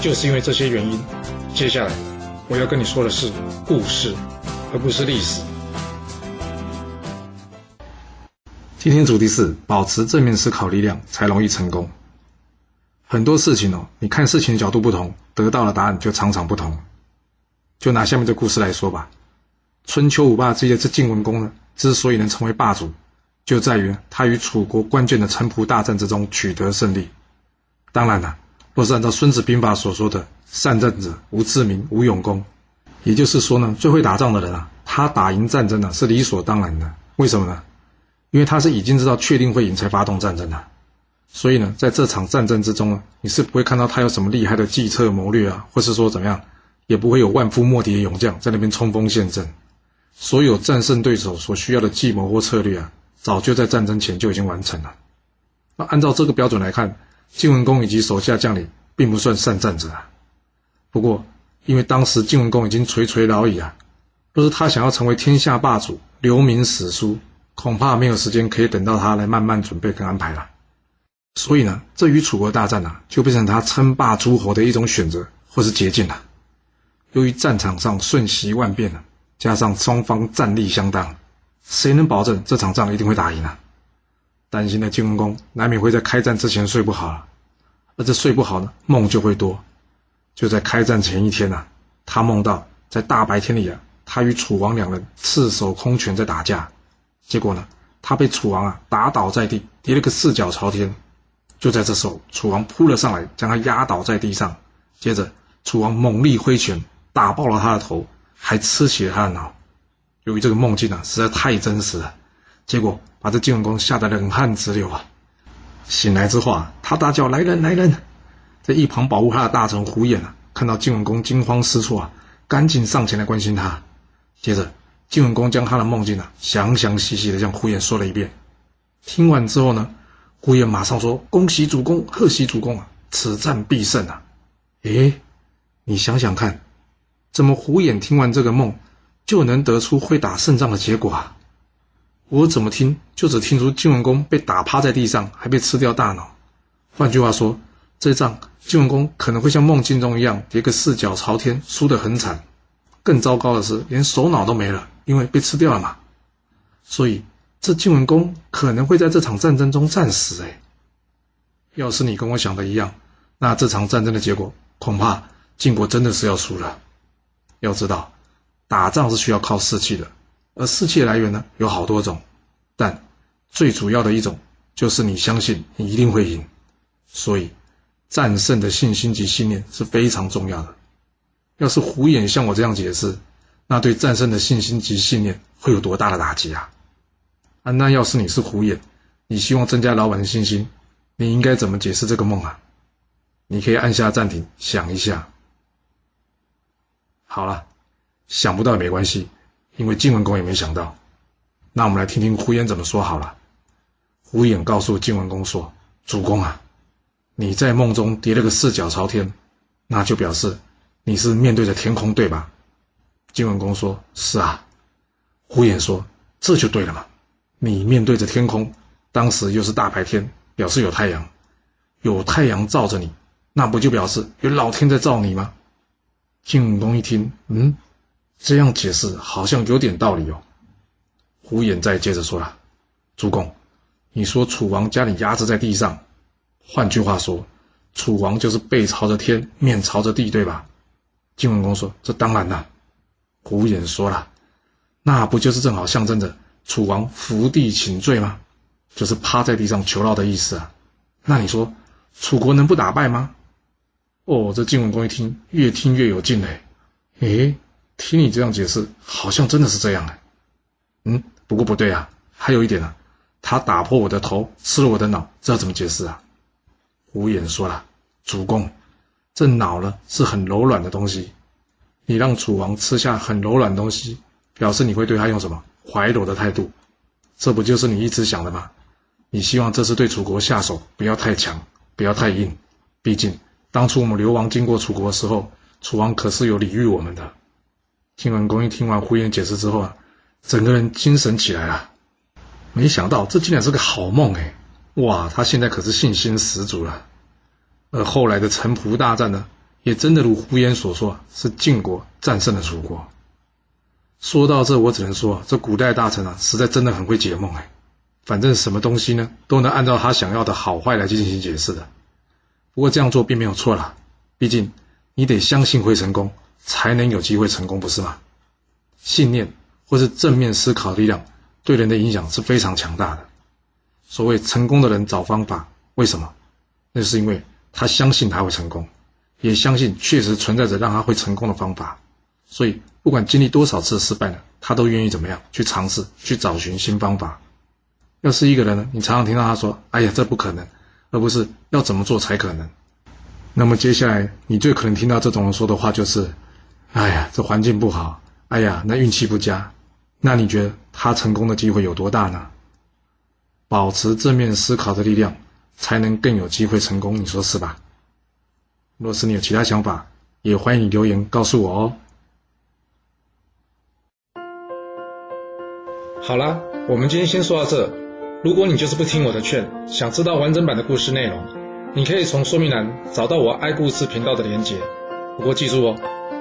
就是因为这些原因，接下来我要跟你说的是故事，而不是历史。今天主题是保持正面思考力量才容易成功。很多事情哦，你看事情的角度不同，得到的答案就常常不同。就拿下面这故事来说吧，春秋五霸之一的这晋文公呢，之所以能成为霸主，就在于他与楚国关键的城濮大战之中取得胜利。当然了。或是按照《孙子兵法》所说的“善战者无智明，无勇功”，也就是说呢，最会打仗的人啊，他打赢战争呢是理所当然的。为什么呢？因为他是已经知道确定会赢才发动战争的。所以呢，在这场战争之中呢，你是不会看到他有什么厉害的计策谋略啊，或是说怎么样，也不会有万夫莫敌的勇将在那边冲锋陷阵。所有战胜对手所需要的计谋或策略啊，早就在战争前就已经完成了。那按照这个标准来看。晋文公以及手下将领并不算善战者啊。不过，因为当时晋文公已经垂垂老矣啊，若是他想要成为天下霸主、留名史书，恐怕没有时间可以等到他来慢慢准备跟安排了。所以呢，这与楚国大战啊，就变成他称霸诸侯的一种选择或是捷径了。由于战场上瞬息万变啊，加上双方战力相当，谁能保证这场仗一定会打赢啊？担心的晋文公难免会在开战之前睡不好，而这睡不好呢，梦就会多。就在开战前一天呐，他梦到在大白天里啊，他与楚王两人赤手空拳在打架，结果呢，他被楚王啊打倒在地，跌了个四脚朝天。就在这时候，楚王扑了上来，将他压倒在地上，接着楚王猛力挥拳打爆了他的头，还吃起了他的脑。由于这个梦境啊实在太真实了。结果把这晋文公吓得冷汗直流啊！醒来之后啊，他大叫：“来人，来人！”在一旁保护他的大臣胡衍啊，看到晋文公惊慌失措啊，赶紧上前来关心他。接着，晋文公将他的梦境啊，详详细细的向胡衍说了一遍。听完之后呢，胡衍马上说：“恭喜主公，贺喜主公啊！此战必胜啊！”诶，你想想看，怎么胡衍听完这个梦，就能得出会打胜仗的结果啊？我怎么听就只听出晋文公被打趴在地上，还被吃掉大脑。换句话说，这仗晋文公可能会像梦境中一样跌个四脚朝天，输得很惨。更糟糕的是，连首脑都没了，因为被吃掉了嘛。所以这晋文公可能会在这场战争中战死。哎，要是你跟我想的一样，那这场战争的结果恐怕晋国真的是要输了。要知道，打仗是需要靠士气的。而士气来源呢，有好多种，但最主要的一种就是你相信你一定会赢，所以战胜的信心及信念是非常重要的。要是胡眼像我这样解释，那对战胜的信心及信念会有多大的打击啊？啊，那要是你是胡眼，你希望增加老板的信心，你应该怎么解释这个梦啊？你可以按下暂停想一下。好了，想不到也没关系。因为晋文公也没想到，那我们来听听胡言怎么说好了。胡言告诉晋文公说：“主公啊，你在梦中跌了个四脚朝天，那就表示你是面对着天空，对吧？”晋文公说：“是啊。”胡言说：“这就对了嘛，你面对着天空，当时又是大白天，表示有太阳，有太阳照着你，那不就表示有老天在照你吗？”晋文公一听，嗯。这样解释好像有点道理哦。胡衍再接着说了：“主公，你说楚王将你压制在地上，换句话说，楚王就是背朝着天，面朝着地，对吧？”晋文公说：“这当然了。”胡衍说了：“那不就是正好象征着楚王伏地请罪吗？就是趴在地上求饶的意思啊。那你说楚国能不打败吗？”哦，这晋文公一听，越听越有劲嘞。诶。听你这样解释，好像真的是这样哎。嗯，不过不对啊，还有一点呢，他打破我的头，吃了我的脑，这要怎么解释啊？胡衍说了，主公，这脑呢是很柔软的东西，你让楚王吃下很柔软东西，表示你会对他用什么怀柔的态度，这不就是你一直想的吗？你希望这次对楚国下手不要太强，不要太硬，毕竟当初我们流亡经过楚国的时候，楚王可是有礼遇我们的。听完公一听完呼延解释之后啊，整个人精神起来了，没想到这竟然是个好梦哎，哇，他现在可是信心十足了。而后来的城濮大战呢，也真的如呼延所说，是晋国战胜了楚国。说到这，我只能说，这古代大臣啊，实在真的很会解梦哎。反正什么东西呢，都能按照他想要的好坏来进行解释的。不过这样做并没有错啦，毕竟你得相信会成功，才能有机会成功，不是吗？信念或是正面思考力量，对人的影响是非常强大的。所谓成功的人找方法，为什么？那是因为。他相信他会成功，也相信确实存在着让他会成功的方法，所以不管经历多少次失败呢，他都愿意怎么样去尝试，去找寻新方法。要是一个人呢，你常常听到他说：“哎呀，这不可能”，而不是要怎么做才可能。那么接下来你最可能听到这种人说的话就是：“哎呀，这环境不好，哎呀，那运气不佳。”那你觉得他成功的机会有多大呢？保持正面思考的力量。才能更有机会成功，你说是吧？若是你有其他想法，也欢迎你留言告诉我哦。好了，我们今天先说到这。如果你就是不听我的劝，想知道完整版的故事内容，你可以从说明栏找到我爱故事频道的连结。不过记住哦，